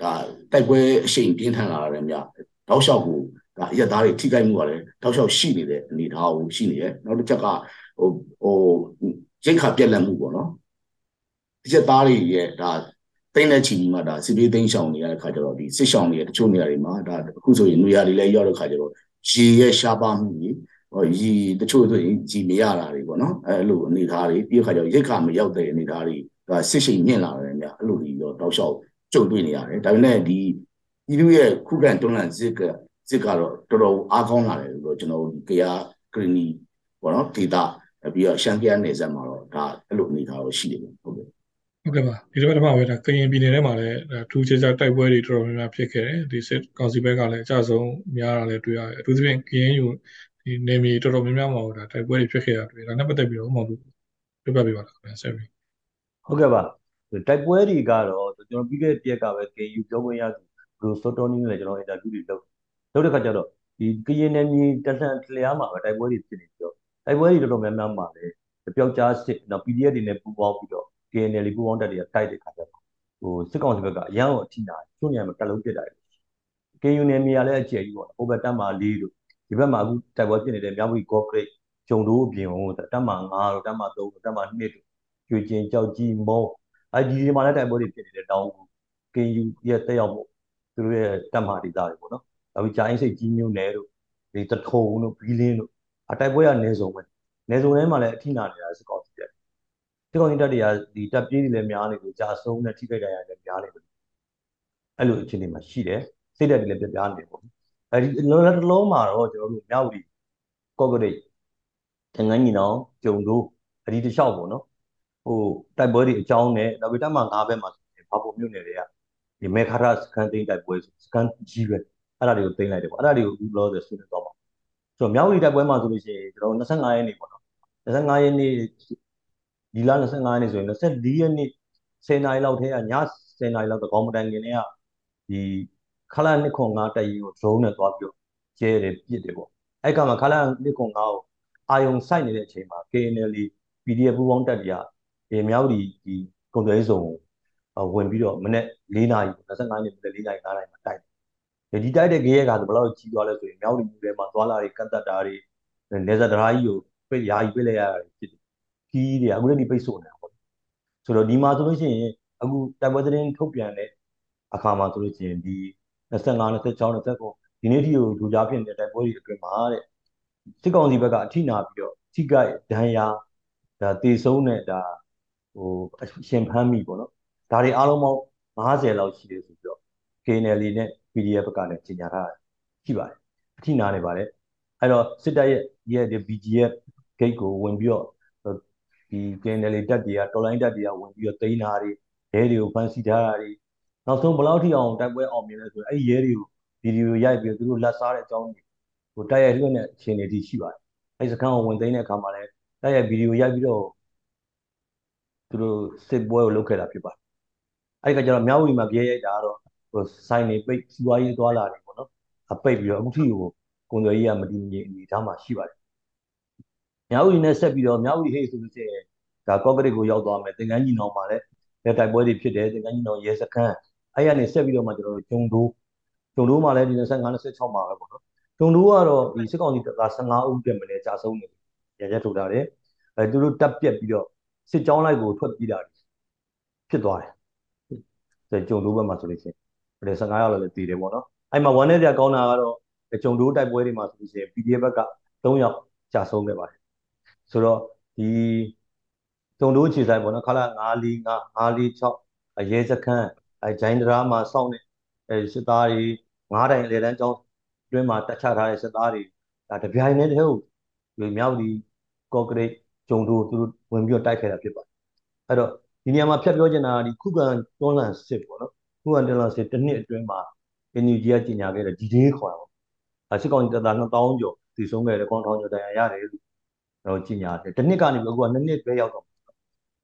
ဒါတိုက်ပွဲအရှိန်ပြင်းထန်လာတယ်များတောက်လျှောက်ကိုဒါအရက်သားတွေထိခိုက်မှုကလည်းတောက်လျှောက်ရှိနေတဲ့အနေအထားကိုရှိနေတယ်နောက်တစ်ချက်ကဟိုဟိုရိတ်ခါပြက်လက်မှုပေါ့နော်အရက်သားတွေရဲ့ဒါ တိမ့်တဲ့ချီပြီးမှဒါစစ်ပြေးသိမ်းရှောင်နေရတဲ့ခါကျတော့ဒီစစ်ရှောင်တွေတချို့နေရာတွေမှာဒါအခုဆိုရင်နေရာတွေလည်းရောက်တဲ့ခါကျတော့ရေရဲ့ရှားပါမှုကြီးဟောရီတချို့ဆိုရင်ကြည်မရတာတွေပေါ့နော်အဲလိုအနေသားတွေပြီးခါကျတော့ရိတ်ခါမရောက်တဲ့အနေသားတွေဒါစစ်ရှိန်မြင့်လာတယ်များအဲ့လိုကြီးတော့တောက်လျှောက်ကြုံတွေ့နေရတယ်ဒါပေမဲ့ဒီဤလူရဲ့ခုခံတွန်းလှန်စစ်ကစစ်ကတော့တော်တော်အားကောင်းလာတယ်လို့ကျွန်တော်ဒီကရဂရီနီပေါ့နော်ဒေတာပြီးတော့ရှမ်းပြည်နယ်စက်မှာတော့ဒါအဲ့လိုအနေသားတော့ရှိတယ်ဟုတ်ကဲ့ ဟုတ်ကဲ့ပါဒီတစ်ပတ်တစ်ပတ်ပဲဒါကရင်ပြည်နယ်ထဲမှာလည်းထူးခြားခြားတိုက်ပွဲတွေတော်တော်များများဖြစ်ခဲ့တယ်ဒီစစ်ကောင်စီဘက်ကလည်းအကြဆုံးများတာလည်းတွေ့ရတယ်အထူးသဖြင့်ကရင်ယူဒီနေမီတော်တော်များများမှာဒါတိုက်ပွဲတွေဖြစ်ခဲ့တာတွေ့ဒါနဲ့ပတ်သက်ပြီးတော့ဥမောင်တို့ပြပြပေးပါလားခင်ဗျဆက်ပြီးဟုတ်ကဲ့ပါတိုက်ပွဲတွေကတော့ကျွန်တော်ပြီးခဲ့တဲ့တရက်ကပဲ KU ပြောခွင့်ရသူဘရိုဆိုတိုနီနဲ့ကျွန်တော်အင်တာဗျူးတွေလုပ်လုပ်တဲ့ခါကျတော့ဒီကရင်နယ်မြေတလှန်လျားမှာပဲတိုက်ပွဲတွေဖြစ်နေပြီးတော့တိုက်ပွဲတွေတော်တော်များများမှာလည်းပျောက်ကြားစစ်နော် PDF တွေနဲ့ပူးပေါင်းပြီးတော့ KNL ပူးပေါင်းတပ်တွေကတိုက်တဲ့ခါကျတော့ဟိုစစ်ကောင်စီဘက်ကအရန်ကိုအထိနာချို့နေရာမှာကလုံးပစ်တာတွေ KU နယ်မြေကလည်းအကျယ်ကြီးပေါ့ဟိုဘက်တပ်မှာ၄တို့ဒီဘက်မှာအခုတိုက်ပွဲဖြစ်နေတဲ့မြောက်ပြည်ကော့ဂရိတ်ဂျုံတို့အပြင်ဟိုတပ်မှာ9တို့တပ်မှာ3တို့တပ်မှာ2တို့ကျွေကျင်ကြောက်ကြီးမုံအဲဒီဒီမှာလည်းတိုက်ပွဲတွေဖြစ်နေတဲ့တောင်း KU ရဲ့တက်ရောက်မှုသူတို့ရဲ့တပ်မှာဒေသတွေပေါ့နော်နောက်ပြီးဂျိုင်းစိတ်ကြီးမျိုးနယ်တို့ဒီတထုံတို့ဘီလင်းတို့အတိုက်ပွဲကနေစုံပဲနေစုံထဲမှာလည်းအထိနာနေတာစကောက် စီတက်စကောက်စီတက်တွေကဒီတပ်ပြေးတွေလည်းများနေလို့ကြာဆုံးနဲ့ထိခိုက်ဒဏ်ရာလည်းများနေတယ်အဲ့လိုအခြေအနေမှာရှိတယ်စိတ်ဓာတ်တွေလည်းပြပြနေတယ်ပေါ့အဲဒီလောလောလုံးမှာတော့ကျွန်တော်တို့မြောက်ဒီကော့ကရိတ်တငန်းညီနောင်ကျုံတို့အဒီတလျှောက်ပေါ့နော်ဟိုတိုက်ပွဲတွေအကြောင်းနဲ့နောက်ပြီးတမှ၅ဘက်မှာဘာပုံမြို့နယ်တွေကဒီမေခါရစကန်သိန်းတိုက်ပွဲစကန်ကြီးပဲအဲ့ဒါတွေကိုသိမ်းလိုက်တယ်ပေါ့အဲ့ဒါတွေကိုဘူးလို့ဆိုဆွေးနွေးတော့ပါဆိုတော့မြောက်ဝတီတိုက်ပွဲမှာဆိုလို့ရှိရင်ကျွန်တော်25ရက်နေ့ပေါ့နော်25ရက်နေ့ ဒီလ25ရက်နေ့ဆိုရင်24ရက်နေ့10နာရီလောက်ထဲကည10နာရီလောက်တော့ကောင်းမတိုင်ခင်လေးကဒီခလာနှစ်ခွန်5တိုက်ရင်ကို drone နဲ့သွားပြီးတော့ကျဲတယ်ပြစ်တယ်ပေါ့အဲ့ကမှခလာနှစ်ခွန်5ကိုအာယုံစိုက်နေတဲ့အချိန်မှာ KNL PDF ပူးပေါင်းတပ်တွေကဒီမြောက်ဒီဒီကုန်သွယ်ရေးစုံဝင်ပြီးတော့မနေ့4နာရီ25နှစ်မနေ့4နာရီ5နာရီမှာတိုက်တယ်ဒီတိုက်တဲ့ကြေးရကဆိုဘယ်လောက်ကြီးသွားလဲဆိုရင်မြောက်ဒီမြို့ထဲမှာသွားလာတွေကန့်သက်တာတွေနေဇာဒရာကြီးကိုပြယာယီပြလိုက်ရတာဖြစ်တယ် ခီးတွေအခုလည်းဒီပိတ်ဆို့နေတာပေါ့ဆိုတော့ဒီမှာဆိုလို့ရှိရင်အခုတိုက်ပွဲသတင်းထုတ်ပြန်တဲ့အခါမှာဆိုလို့ရှိရင်ဒီ25 26 29ဒီနေ့ထိကိုဒူကြားဖြစ်နေတဲ့တိုက်ပွဲတွေအတွင်းမှာတဲ့စစ်ကောင်စီဘက်ကအထိနာပြီးတော့ထိကြိုက်ဒဏ်ရာဒါတေဆုံးတဲ့ဒါဟိုရှင်ဖမ်းမိပေါ့နော်ဒါတွေအားလုံးပေါင်း50လောက်ရှိတယ်ဆိုပြီးတော့ KNL နဲ့ PDF ဘက်ကလည်းကြီးညာထားတာရှိပါတယ်အထိနာနေပါတယ်အဲ့တော့စစ်တပ်ရဲ့ရဲ့ဒီ BGF gate ကိုဝင်ပြီးတော့ ဒီ KNL တက်တွေကတော်လိုင်းတက်တွေကဝင်ပြီးတော့တိန်းတာတွေရဲတွေကိုဖမ်းဆီးထားတာတွေနောက်ဆုံးဘယ်လောက်ထိအောင်တိုက်ပွဲအောင်မြင်လဲဆိုတော့အဲ့ဒီရဲတွေကိုဗီဒီယိုရိုက်ပြီးသူတို့လက်စားတဲ့အကြောင်းတွေဟိုတိုက်ရိုက်လွှင့်တဲ့အခြေအနေတွေရှိပါတယ်အဲ့စခန်းကိုဝင်သိမ်းတဲ့အခါမှာလည်းတိုက်ရိုက်ဗီဒီယိုရိုက်ပြီးတော့သူတို့စစ်ပွဲကိုလုပ်ခဲ့တာဖြစ်ပါတယ်အဲ့ဒီကကျတော့မြောက်ဝီမှာပြေးရိုက်တာကတော့ဟိုဆိုင်နေပိတ်စီးပွားရေးသွားလာတယ်ပေါ့နော်အပိတ်ပြီးတော့အခုထိကိုကုန်သွယ်ရေးကမတည်ငြိမ်အနေထားမှာရှိပါတယ် မြောက်ဝီနဲ့ဆက်ပြီးတော့မြောက်ဝီဟေ့ဆိုလို့ရှိရင်ဒါကော့ကရစ်ကိုရောက်သွားမယ်သင်္ကန်းကြီးနောင်မှာလည်းလက်တိုက်ပွဲတွေဖြစ်တယ်သင်္ကန်းကြီးနောင်ရဲစခန်းအဲ့ရနေဆက်ပြီးတော့မှကျွန်တော်တို့ဂျုံဒိုးကျုံတို့မှလည်းဒီ25 26မှာပဲပေါ့နော်ကျုံတို့ကတော့ဒီစစ်ကောင်စီတပ်သား15ဦးတက်မလဲကြာဆုံးနေရရက်ထုတ်ထားတယ်အဲသူတို့တပ်ပြက်ပြီးတော့စစ်ကြောင်းလိုက်ကိုထွက်ပြေးတာဖြစ်သွားတယ်ဆိုကျုံတို့ဘက်မှာဆိုလို့ရှိရင်ဒီ15ရောက်လည်းတည်တယ်ပေါ့နော်အဲ့မှာဝမ်းနေကြကောင်းတာကတော့ကျုံတို့တိုက်ပွဲတွေမှာဆိုလို့ရှိရင် PDF ဘက်က3ယောက်ကြာဆုံးခဲ့ပါတယ် ဆိုတော့ဒီကျုံတို့ခြေဆိုင်ပေါ့နော်ခလာ945 946အရဲစခန်းအဲဂျိုင်းဒရာမှာစောင့်နေအဲစစ်သားတွေငားတိုင်လေတန်းကျောင်းတွင်းမှာတက်ချထားတဲ့စစ်သားတွေဒါတပြိုင်တည်းတည်းကိုမြောက်ဒီကော့ကရိတ်ကျုံတို့သူတို့ဝင်ပြီးတော့တိုက်ခဲ့တာဖြစ်ပါတယ်အဲ့တော့ဒီနေရာမှာဖြတ်ပြောချင်တာကဒီခုခံတွန်းလှန်စစ်ပေါ့နော်ခုခံတွန်းလှန်စစ်တစ်နှစ်အတွင်းမှာ NUG ကကြီးညာခဲ့တဲ့ဒီဒေးခေါ်တာပေါ့အဲစစ်ကောင်စီတပ်သား2000ကျော်တည်ဆုံးခဲ့တဲ့ကောင်ထောင်ကျော်တရားရတယ်လို့ ကျွန်တော်ကြီးညာတယ်တစ်နှစ်ကနေပြီးအခုကနှစ်နှစ်ပဲရောက်တော့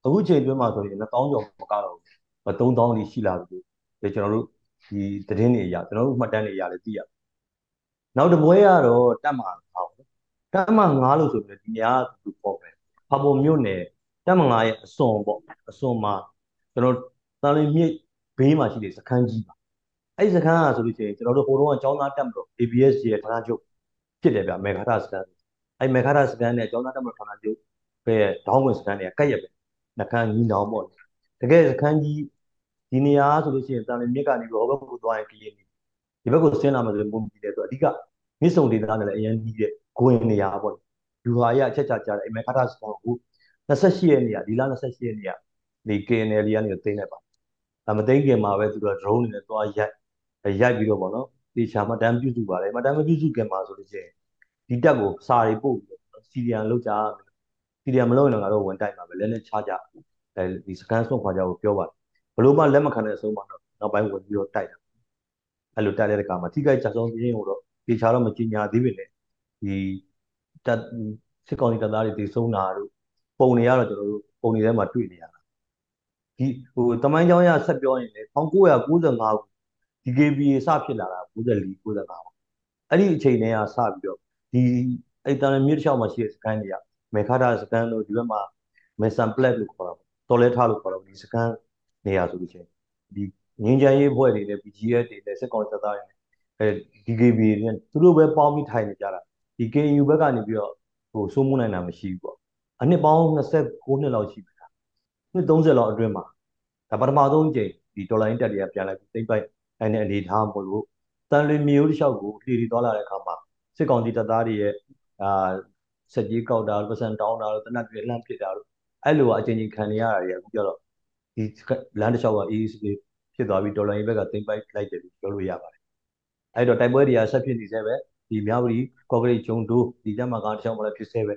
အခုချိန်အတွင်းမှာဆိုရင်2000ကျော်မကတော့ဘူး3000လေးရှိလာပြီဒီကျွန်တော်တို့ဒီသတင်းတွေအရကျွန်တော်တို့မှတ်တမ်းတွေအရလည်းသိရနောက်တစ်ပွဲကတော့တက်မှာငါပေါ့တက်မှာငါလို့ဆိုပြီးဒီနေရာကသူပေါ့ပဲဖာပုံမြို့နယ်တက်မှာငါရဲ့အစွန်ပေါ့အစွန်မှာကျွန်တော်တာလီမြစ်ဘေးမှာရှိတဲ့စခန်းကြီးပါအဲ့ဒီစခန်းကဆိုလို့ရှိရင်ကျွန်တော်တို့ဟိုတုန်းကចောင်းသားတက်မလို့ ABS ရဲ့ဌာနချုပ်ဖြစ်တယ်ဗျမေခါတာစခန်း အဲ့မေခါတာစခန်းနဲ့ចောင်းသားတက်မလို့ဌာနချုပ်ပဲဒေါင်းဝင်စခန်းတွေကကက်ရက်ပဲနှခမ်းညီနောင်ပေါ့တကယ်စခန်းကြီးဒီနေရာဆိုလို့ရှိရင်တာလင်မြစ်ကနေပြီးဟိုဘက်ကိုသွားရင်ကရင်ဒီဘက်ကိုဆင်းလာမှဆိုရင်ပုံကြည့်တယ်ဆိုအဓိကမြစ်စုံဒေသနဲ့လည်းအရင်ကြီးတဲ့ဂွင်နေရာပေါ့လူဟာရအချက်ချကြတယ်အမေခါတာစခန်းကို28ရက်နေ့ကဒီလ28ရက်နေ့ကဒီ KNL ကနေသိမ်းလိုက်ပါဒါမသိမ်းခင်မှာပဲသူတို့ drone နဲ့သွားရိုက်ရိုက်ပြီးတော့ပေါ့နော်ဒီချာမတန်းပြုစုပါတယ်မတန်းမပြုစုခင်မှာဆိုလို့ရှိရင် ဒီတက်ကိုစာတွေပို့ပြီးစီရီယံလောက်ကြစီရီယံမလုပ်ရင်တော့ငါတို့ဝင်တိုက်မှာပဲလက်နဲ့ချကြအဲဒီစကန်ဆုံးခွာကြကိုပြောပါတယ်ဘလို့မှလက်မခံတဲ့အဆုံးမှာတော့နောက်ပိုင်းဝင်ပြီးတော့တိုက်တာအဲ့လိုတိုက်တဲ့အခါမှာထိခိုက်ကြဆုံးပြင်းကိုတော့ဒီချာတော့မကြီးညာသေးပြီလေဒီတက်စစ်ကောင်စီတပ်သားတွေတည်ဆုံးတာတို့ပုံတွေကတော့ကျွန်တော်တို့ပုံတွေထဲမှာတွေ့နေရတာဒီဟိုတမိုင်းကြောင်းရဆက်ပြောရင်လေ1995ခု DKBA စဖြစ်လာတာ94 95ပေါ့အဲ့ဒီအချိန်တည်းကစပြီးတော့ ဒီအဲ့တန်မြစ်တစ်လျှောက်မှာရှိတဲ့စကန်တွေကမေခါတာစကန်တို့ဒီဘက်မှာမေဆန်ပလက်လို့ခေါ်တာပေါ့တော်လဲထားလို့ခေါ်တော့ဒီစကန်နေရာဆိုလို့ချင်းဒီငင်းချမ်းရေးဘွဲ့တွေနဲ့ BGF တွေနဲ့စစ်ကောင်စစ်သားတွေနဲ့အဲ DKB တွေသူတို့ပဲပေါင်းပြီးထိုင်နေကြတာဒီ KNU ဘက်ကနေပြီးတော့ဟိုစိုးမိုးနိုင်တာမရှိဘူးပေါ့အနှစ်ပေါင်း29နှစ်လောက်ရှိပြီလားနှစ်30လောက်အတွင်းမှာဒါပထမဆုံးကြိမ်ဒီဒေါ်လာရင်းတက်တွေကပြန်လိုက်ပြီးသိမ့်ပိုက်အဲ့နဲ့အနေထားမဟုတ်လို့တန်လွင်မျိုးတစ်လျှောက်ကိုလှည့်ပြီးသွားလာတဲ့အခါမှာ စစ်ကောင်စီတပ်သားတွေရဲ့အာစက်ကြီးကောက်တာပတ်စံတောင်းတာတနက်တွေလှမ်းပစ်တာလို့အဲ့လိုအချင်းချင်းခံနေရတာတွေအခုကျတော့ဒီလမ်းတစ်လျှောက်က AEC ဖြစ်သွားပြီးဒေါ်လာရင်းဘက်ကသိမ့်ပိုက်လိုက်တယ်လို့ပြောလို့ရပါတယ်အဲ့တော့တိုက်ပွဲတွေကဆက်ဖြစ်နေသေးပဲဒီမြောက်ရီကော့ကရိတ်ဂျုံဒိုးဒီတက်မှာကတစ်ချောင်းမှလည်းဖြစ်သေးပဲ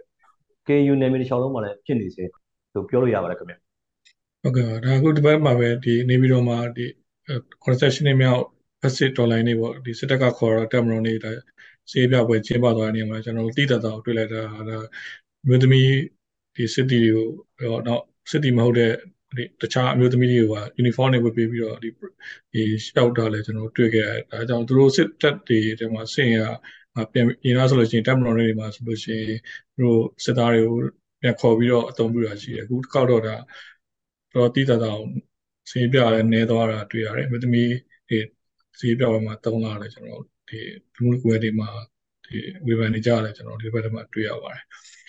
KU နယ်မြေတစ်ချောင်းလုံးမှလည်းဖြစ်နေသေးလို့ပြောလို့ရပါတယ်ခင်ဗျဟုတ်ကဲ့ဒါအခုဒီဘက်မှာပဲဒီနေပြီးတော့မှဒီ concession တွေမြောက် asset dollar နေပေါ့ဒီစစ်တပ်ကခေါ်တော့တ က်မရွန်နေဒါစေးပြပွဲကျင်းပသွားတဲ့နေရာမှာကျွန်တော်တို့တိတတ်တာကိုတွေ့လိုက်တာဒါမြို့သမီးဒီစစ်တီတွေကိုတော့စစ်တီမဟုတ်တဲ့ဒီတခြားအမျိုးသမီးတွေက uniform တွေဝတ်ပေးပြီးတော့ဒီဒီရှောက်တာလည်းကျွန်တော်တွေ့ခဲ့ရတယ်ဒါကြောင့်သူတို့စစ်တပ်တွေတဲမှာစင်ရပြန်ရင်လားဆိုလို့ရှိရင်တက်မတော်တွေမှာဆိုလို့ရှိရင်သူတို့စစ်သားတွေကိုပြန်ခေါ်ပြီးတော့အသုံးပြုတာရှိတယ်အခုတစ်ခေါက်တော့ဒါတော့တိတတာစီးပြလည်းနေသွားတာတွေ့ရတယ်အမျိုးသမီးဒီစီးပြဘက်မှာတုံးလာတယ်ကျွန်တော် ဒီလူမှုကွယ်တွေမှာဒီဝေဖန်နေကြတယ်ကျွန်တော်ဒီဘက်ထဲမှာတွေ့ရပါတယ်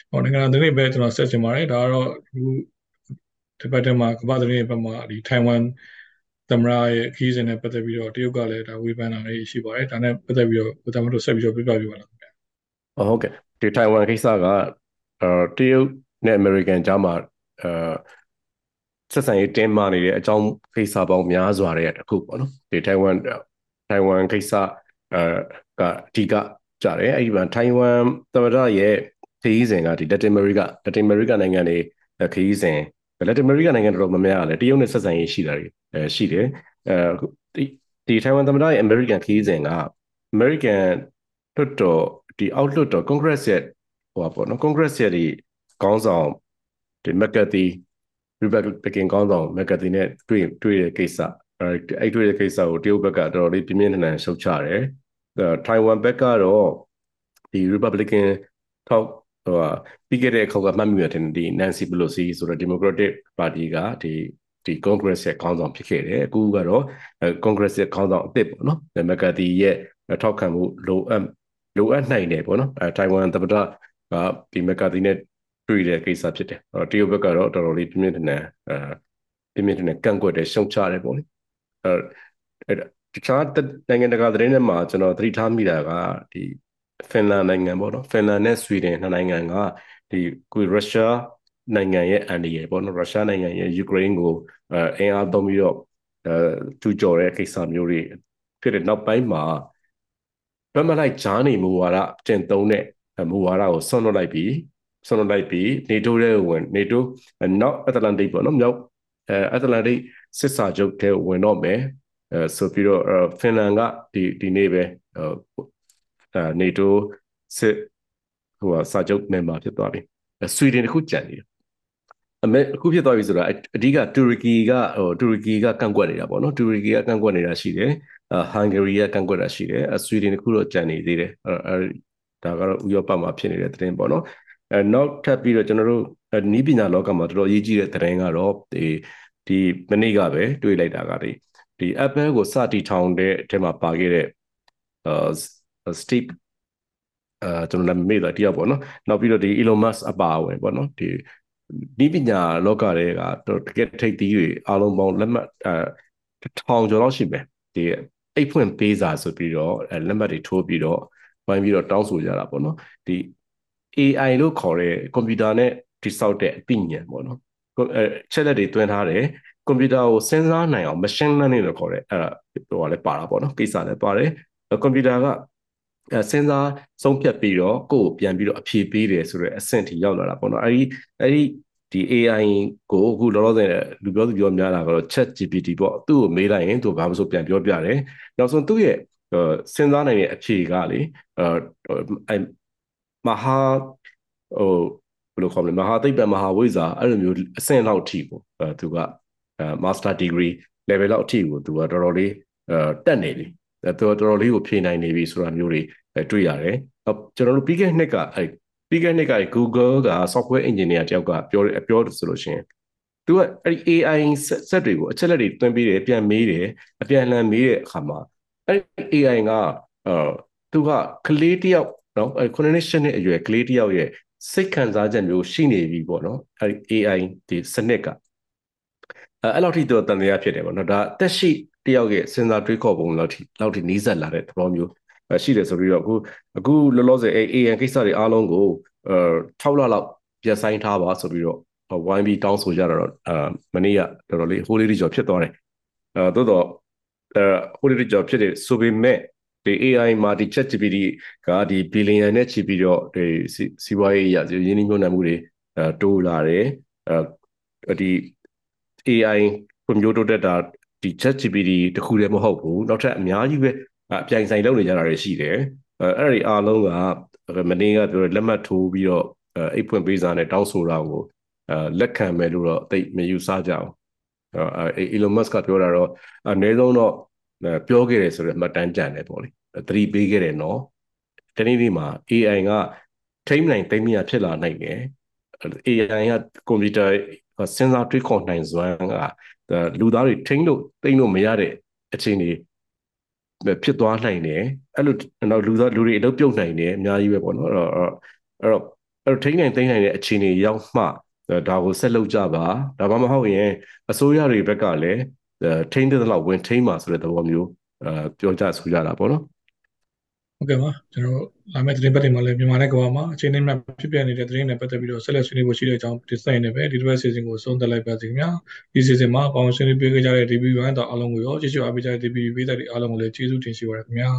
ဟောနိုင်ငံသတင်းပဲကျွန်တော်ဆက်ချင်ပါတယ်ဒါကတော့ဒီဒီဘက်ထဲမှာကမ္ဘာသတင်းဘက်မှာဒီထိုင်ဝမ်သမရာရဲ့ခီးစဉ်နဲ့ပတ်သက်ပြီးတော့တရုတ်ကလည်းဒါဝေဖန်တာလေးရှိပါတယ်ဒါနဲ့ပတ်သက်ပြီးတော့ကိုတမတို့ဆက်ပြီးတော့ပြပြပြပါလားခင်ဗျာဟုတ်ကဲ့ဒီထိုင်ဝမ်ကိစ္စကအဲတရုတ်နဲ့အမေရိကန်ကြားမှာအဲဆက်ဆံရေးတင်းမာနေတဲ့အကြောင်းကိစ္စပေါင်းများစွာတဲ့တစ်ခုပေါ့နော်ဒီထိုင်ဝမ်ထိုင်ဝမ်ကိစ္စ အဲကအဓိကကြတယ်အဲ့ဒီမှာထိုင်ဝမ်သမ္မတရဲ့ခရီးစဉ်ကဒီလက်တင်အမေရိကလက်တင်အမေရိကနိုင်ငံတွေခရီးစဉ်လက်တင်အမေရိကနိုင်ငံတော်တော်များများကလည်းတရုတ်နဲ့ဆက်ဆံရေးရှိတာတွေအဲရှိတယ်အဲဒီဒီထိုင်ဝမ်သမ္မတရဲ့အမေရိကန်ခရီးစဉ်ကအမေရိကန်လွှတ်တော်ဒီအောက်လွှတ်တော် Congress ရဲ့ဟိုပါပေါ့နော် Congress ရဲ့ဒီခေါင်းဆောင်ဒီမက်ကတ်တီ Republican ကောင်းဆောင်မက်ကတီနဲ့တွေ့တွေ့တဲ့ကိစ္စအဲအဲ့တွေ့တဲ့ကိစ္စကိုတရုတ်ဘက်ကတော်တော်လေးပြင်းပြင်းထန်ထန်ရှုတ်ချတယ်။ ထိုင်ဝမ်ဘက်ကတော့ဒီ Republican ထောက်ဟိုပြီးခဲ့တဲ့ခေါက်ကမှတ်မိရတဲ့ဒီ Nancy Pelosi ဆိုတော့ Democratic Party ကဒီဒီ Congress ရဲ့ခေါင်းဆောင်ဖြစ်ခဲ့တယ်အခုကတော့ Congress ရဲ့ခေါင်းဆောင်အသစ်ပေါ့နော်မက်ကတီရဲ့ထောက်ခံမှုလိုအပ်လိုအပ်နိုင်တယ်ပေါ့နော်အဲတိုင်ဝမ်သမ္မတကဒီမက်ကတီနဲ့တွေ့တဲ့ကိစ္စဖြစ်တယ်အဲတရုတ်ဘက်ကတော့တော်တော်လေးပြင်းပြင်းထန်ထန်အဲပြင်းပြင်းထန်ထန်ကန့်ကွက်တယ်ရှုံချတယ်ပေါ့လေအဲ တခြားနိုင်ငံတကာသတင်းတွေမှာကျွန်တော်သတိထားမိတာကဒီဖင်လန်နိုင်ငံပေါ့နော်ဖင်လန်နဲ့ဆွီဒင်နှစ်နိုင်ငံကဒီကိုရုရှားနိုင်ငံရဲ့အန်ဒီရယ်ပေါ့နော်ရုရှားနိုင်ငံရဲ့ယူကရိန်းကိုအဲအင်အားသုံးပြီးတော့အဲထူကြော်တဲ့ကိစ္စမျိုးတွေဖြစ်တဲ့နောက်ပိုင်းမှာဗမလိုက်ဂျားနေမူဝါဒကျင့်သုံးတဲ့မူဝါဒကိုဆွန့်လွတ်လိုက်ပြီးဆွန့်လွတ်လိုက်ပြီးနေတိုးရဲ့ဝင်နေတိုးနောက်အတ္တလန်တိတ်ပေါ့နော်မြောက်အဲအတ္တလန်တိတ်စစ်စာချုပ်တဲ့ဝင်တော့မယ် အဲဆိုပြီးတော့ဖင်လန်ကဒီဒီနေ့ပဲအဲနေတိုးစစ်ဟိုစာချုပ် member ဖြစ်သွားပြီဆွီဒင်တခုကြံနေတယ်အမေအခုဖြစ်သွားပြီဆိုတာအဓိကတူရကီကဟိုတူရကီကကန့်ကွက်နေတာပေါ့နော်တူရကီကကန့်ကွက်နေတာရှိတယ်အာဟန်ဂေရီကကန့်ကွက်တာရှိတယ်ဆွီဒင်တခုတော့ကြံနေသေးတယ်အဲဒါကတော့ဥရောပမှာဖြစ်နေတဲ့သတင်းပေါ့နော်အဲနောက်ထပ်ပြီးတော့ကျွန်တော်တို့နီးပညာလောကမှာတော်တော်အရေးကြီးတဲ့သတင်းကတော့ဒီဒီမနေ့ကပဲတွေ့လိုက်တာကဒီ ဒီ Apple ကိုစတီထောင်တဲ့အထက်မှာပါခဲ့တဲ့အာ Steve အဲကျွန်တော်လည်းမေ့တာတရားပေါ့နော်နောက်ပြီးတော့ဒီ Elon Musk အပါအဝင်ပေါ့နော်ဒီဒီပညာလောကတွေကတကယ်ထိပ်သီးတွေအားလုံးပေါင်းလက်မှတ်အဲထောင်ကျော်လောက်ရှိမယ်ဒီအိတ်ဖွင့်ပေးစာဆိုပြီးတော့လက်မှတ်တွေထိုးပြီးတော့ဝိုင်းပြီးတော့တောင်းဆိုကြတာပေါ့နော်ဒီ AI လို့ခေါ်တဲ့ကွန်ပျူတာနဲ့တိစောက်တဲ့အသိဉာဏ်ပေါ့နော်အဲချက်လက်တွေတွင်းထားတယ် ကွန်ပျူတာကိုစဉ်းစားနိုင်အောင် machine learning လို့ခေါ်တဲ့အဲဟိုကလည်းပါတာပေါ့နော်ကိစ္စလည်းပါတယ်ကွန်ပျူတာကအဲစဉ်းစားဆုံးဖြတ်ပြီးတော့ကိုယ်ကိုပြန်ပြီးတော့အဖြေပေးတယ်ဆိုတော့အဆင့်ထိရောက်လာတာပေါ့နော်အဲဒီအဲဒီဒီ AI ကိုအခုလောလောဆယ်လူပြောသူပြောများတာကတော့ Chat GPT ပေါ့သူ့ကိုမေးလိုက်ရင်သူဘာမှမဆိုပြန်ပြောပြတယ်နောက်ဆုံးသူ့ရဲ့စဉ်းစားနိုင်တဲ့အဖြေကလေအဲမဟာဟိုဘယ်လိုခေါ်မလဲမဟာသိပ္ပံမဟာဝိဇ္ဇာအဲ့လိုမျိုးအဆင့်လောက်ထိကိုအဲသူကအဲ master degree level လောက်အထိကိုသူကတော်တော်လေးအဲတက်နေပြီအဲတော်တော်လေးကိုဖြေနိုင်နေပြီဆိုတာမျိုးတွေတွေ့ရတယ်ကျွန်တော်တို့ပြီးခဲ့နှစ်ကအဲပြီးခဲ့နှစ်က Google က software engineer တယောက်ကပြောပြောဆိုလို့ရှိရင်သူကအဲ့ဒီ AI ဆက်တွေကိုအချက်လက်တွေတွင်းပေးတယ်ပြန်မေးတယ်အပြန်လှန်မေးတဲ့အခါမှာအဲ့ဒီ AI ကအာသူကကလေးတယောက်နော်အဲ9နှစ်10နှစ်အရွယ်ကလေးတယောက်ရဲ့စိတ်ခံစားချက်မျိုးရှိနေပြီပေါ့နော်အဲဒီ AI ဒီစနစ်က အဲအဲ့လောက်ထိတော့တန်တရားဖြစ်တယ်ပေါ့နော်ဒါတက်ရှိတယောက်ရဲ့စဉ်းစားတွေးခေါ်ပုံလောက်ထိလောက်ထိနီးစပ်လာတဲ့သဘောမျိုးရှိတယ်ဆိုပြီးတော့အခုအခုလောလောဆယ် AI ကိစ္စတွေအားလုံးကိုအဲ6လလောက်ပြတ်ဆိုင်ထားပါဆိုပြီးတော့ဝိုင်းပြီးတောင်းဆိုကြတာတော့အာမနေ့ကတော်တော်လေးဟိုးလေးကြော်ဖြစ်သွားတယ်အဲသို့တော့အဲဟိုးလေးကြော်ဖြစ်တယ်ဆိုပေမဲ့ဒီ AI မှာဒီ ChatGPT ကဒီ billion နဲ့ချီပြီးတော့ဒီစီးပွားရေးရရင်းနှီးမြှုပ်နှံမှုတွေအဲတိုးလာတယ်အဲဒီ AI ကွန်ပျူတာတက်တာဒီ ChatGPT တခုတည်းမဟုတ်ဘူးနောက်ထပ်အများကြီးပဲအပြိုင်ဆိုင်လုပ်နေကြတာတွေရှိတယ်အဲအဲ့ဒီအားလုံးကမနေ့ကပြောလက်မှတ်ထိုးပြီးတော့အိတ်ဖွင့်ပေးစာနဲ့တောင်းဆိုတာကိုအဲလက်ခံမယ်လို့တော့သိမယူဆကြအောင်အဲ Elon Musk ကပြောတာတော့အနည်းဆုံးတော့ပြောခဲ့တယ်ဆိုတော့မှတ်တမ်းကြံတယ်ပေါ့လေသတိပေးခဲ့တယ်နော်ဒီနေ့ဒီမှာ AI ကထိမ့်နိုင်သိမ့်မြဖြစ်လာနိုင်တယ် AI ကကွန်ပျူတာ စဉ်းစားတွေးခေါ်နိုင်စွမ်းကလူသားတွေထိမ့်လို့သိမ့်လို့မရတဲ့အခြေအနေဖြစ်သွားနိုင်တယ်အဲ့လိုတော့လူသားလူတွေအလုပ်ပြုတ်နိုင်တယ်အများကြီးပဲပေါ့နော်အဲ့တော့အဲ့တော့အဲ့တော့ထိမ့်နိုင်သိမ့်နိုင်တဲ့အခြေအနေရောက်မှဒါကိုဆက်လုပ်ကြပါဒါမှမဟုတ်ရင်အစိုးရတွေဘက်ကလည်းထိန်းတဲ့လောက်ဝင်ထိန်းပါဆိုတဲ့သဘောမျိုးအဲပြောကြဆိုကြတာပေါ့နော် ဟုတ်ကဲ့ပါကျွန်တော်လာမယ့်သတင်းပတ်တွေမှာလည်းမြန်မာနဲ့ကမ္ဘာမှာအချိန်နဲ့မှဖြစ်ပြနေတဲ့သတင်းတွေပတ်သက်ပြီးတော့ဆက်လက်ဆွေးနွေးဖို့ရှိတဲ့အကြောင်းဒီဆိုင်နဲ့ပဲဒီတစ်ပတ်စီစဉ်ကိုဆုံးသက်လိုက်ပါစီခင်ဗျာဒီစီစဉ်မှာပေါင်းဆွေးနွေးပေးကြတဲ့ DB1 တော့အားလုံးကိုရောကျေးဇူးအားပေးကြတဲ့ DB ပေးသက်တွေအားလုံးကိုလည်းကျေးဇူးတင်ရှိပါရခင်ဗျာ